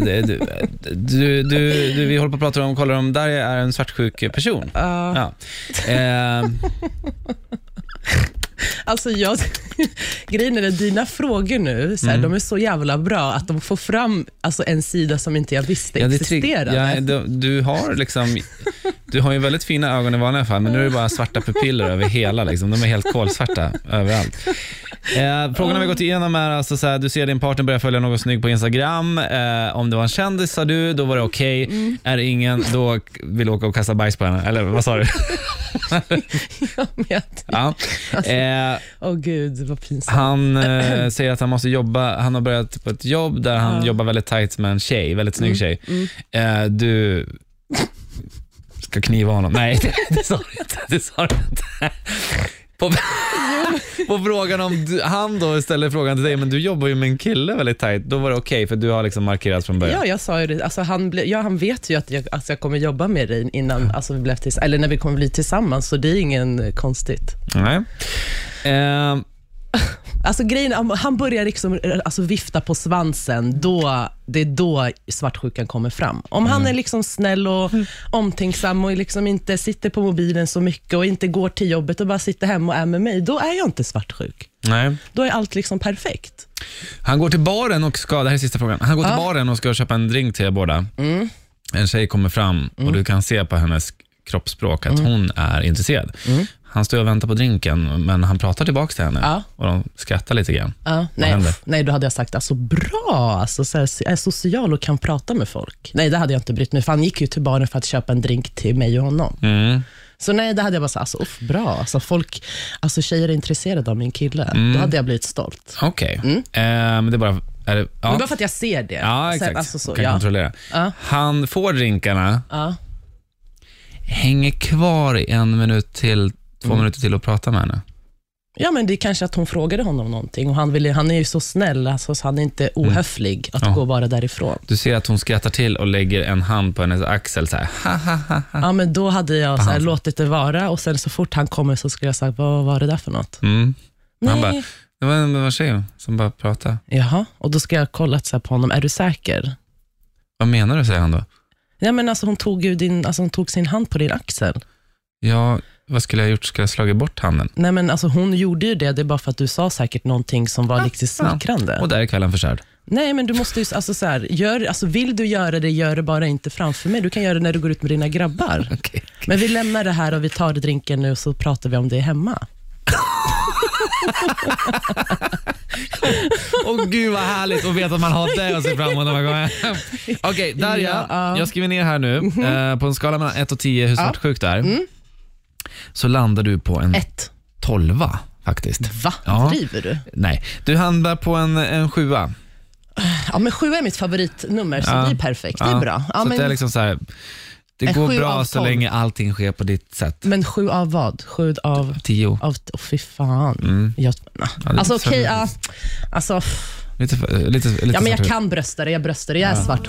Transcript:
du, du, du, du, vi håller på att prata om, kollar om Darja är en svartsjuk person. Ja. Eh, Alltså jag, grejen är att dina frågor nu, så här, Mm. de är så jävla bra att de får fram alltså, en sida som inte jag visste ja, existerade. ja, du, du, har liksom, du har ju väldigt fina ögon i vanliga fall, men nu är det bara svarta pupiller över hela. Liksom. De är helt kolsvarta överallt. Eh, frågorna vi gått igenom är alltså så här, du ser din partner börja följa någon snygg på Instagram. Eh, om det var en kändis sa du, då var det okej. Mm. Är det ingen, då vill du åka och kasta bajs på henne. Eller vad sa du? Jag- ja. eh, Åh gud, vad pinsamt. han eh, säger att han måste jobba, han har börjat på ett jobb där han Ja. jobbar väldigt tight med en tjej, väldigt snygg tjej. mm. Eh, du ska kniva honom. Nej, det, det sa du inte. Det sa du inte. På, på frågan om han då ställer frågan till dig, men du jobbar ju med en kille väldigt tight, då var det okej för du har liksom markerat från början. Ja, jag sa ju det. Alltså, han, ble, ja, han vet ju att jag, att jag kommer jobba med dig innan, alltså, vi blev tills, eller när vi kommer bli tillsammans, så det är ingen konstigt. Nej. Eh, Alltså grejen, om han börjar liksom, alltså, vifta på svansen, då, det är då svartsjukan kommer fram. Om han är liksom snäll och omtänksam och liksom inte sitter på mobilen så mycket och inte går till jobbet och bara sitter hemma och är med mig, då är jag inte svartsjuk. nej. Då är allt liksom perfekt. Han går till baren och ska, det här är sista frågan, han går till Ja. baren och ska köpa en drink till er båda. Mm. En tjej kommer fram och du kan se på hennes kroppsspråk att hon är intresserad. Mm. Han står och väntar på drinken, men han pratar tillbaka till henne Ja. och de skrattar lite grann. Ja, nej, pff, nej, då hade jag sagt alltså, bra, alltså, så här, jag är social och kan prata med folk. Nej, det hade jag inte brytt mig för Han gick ju till baren för att köpa en drink till mig och honom. Mm. Så nej, det hade jag bara sagt, alltså, uff, bra. Alltså, folk, alltså, tjejer är intresserade av min kille. Mm. Då hade jag blivit stolt. Okej, eh, men det är bara... Är det, Men ja. bara för att jag ser det. Ja, exakt. Alltså, så, kan ja. kontrollera. Ja. Han får drinkarna, hänger kvar i en minut till, två Mm. minuter till och pratar med henne. ja, men det är kanske att hon frågade honom någonting och han, ville, han är ju så snäll, alltså, så han är inte ohöflig att Mm. Ja. gå bara därifrån. Du ser att hon skrattar till och lägger en hand på hennes axel så här. Ha, ha, ha. Ja, men då hade jag så här, han. låtit det vara och sen så fort han kommer så skulle jag sagt, vad var det där för något? Mm. Han Nej. bara, det var en, tjej som bara pratade. Jaha, och då ska jag ha kollat så här på honom. Är du säker? Vad menar du, säger han då. Ja, men alltså, hon, tog din, alltså, hon tog sin hand på din axel. Ja, vad skulle jag ha gjort? Skulle jag ha slagit bort handen? Nej, men alltså, hon gjorde ju det, det är bara för att du sa säkert någonting som var lite ja. smickrande. Och där är kvällen förstörd. Nej, men du måste ju, alltså, så här, gör, alltså, vill du göra det, gör det bara inte framför mig. Du kan göra det när du går ut med dina grabbar. Okej. Men vi lämnar det här och vi tar drinken nu och så pratar vi om det hemma. Åh gud vad härligt att veta att man har det att se fram emot när man kommer hem. Okej, Darja, Ja, ja. Mhm. jag skriver ner här nu, eh, på en skala mellan 1 och 10 hur svartsjuk du är, Mm. Så landar du på en Ett. 12 faktiskt. Va? Ja. Driver du? Nej, du hamnar på en, en sjua. Ja, men sju är mitt favoritnummer, så Ja. det är perfekt. Det är bra. Ja, så men, det är liksom så här, det En går sju bra av så tolv. länge allting sker på ditt sätt. men sju av vad? Sju av... 10. av oh, fy fan. Mm. Jag, är alltså lite okej, ja, alltså, Lite, för- lite, lite ja, men jag svartsjuk. kan brösta det, jag bröstar det, jag är svartsjuk.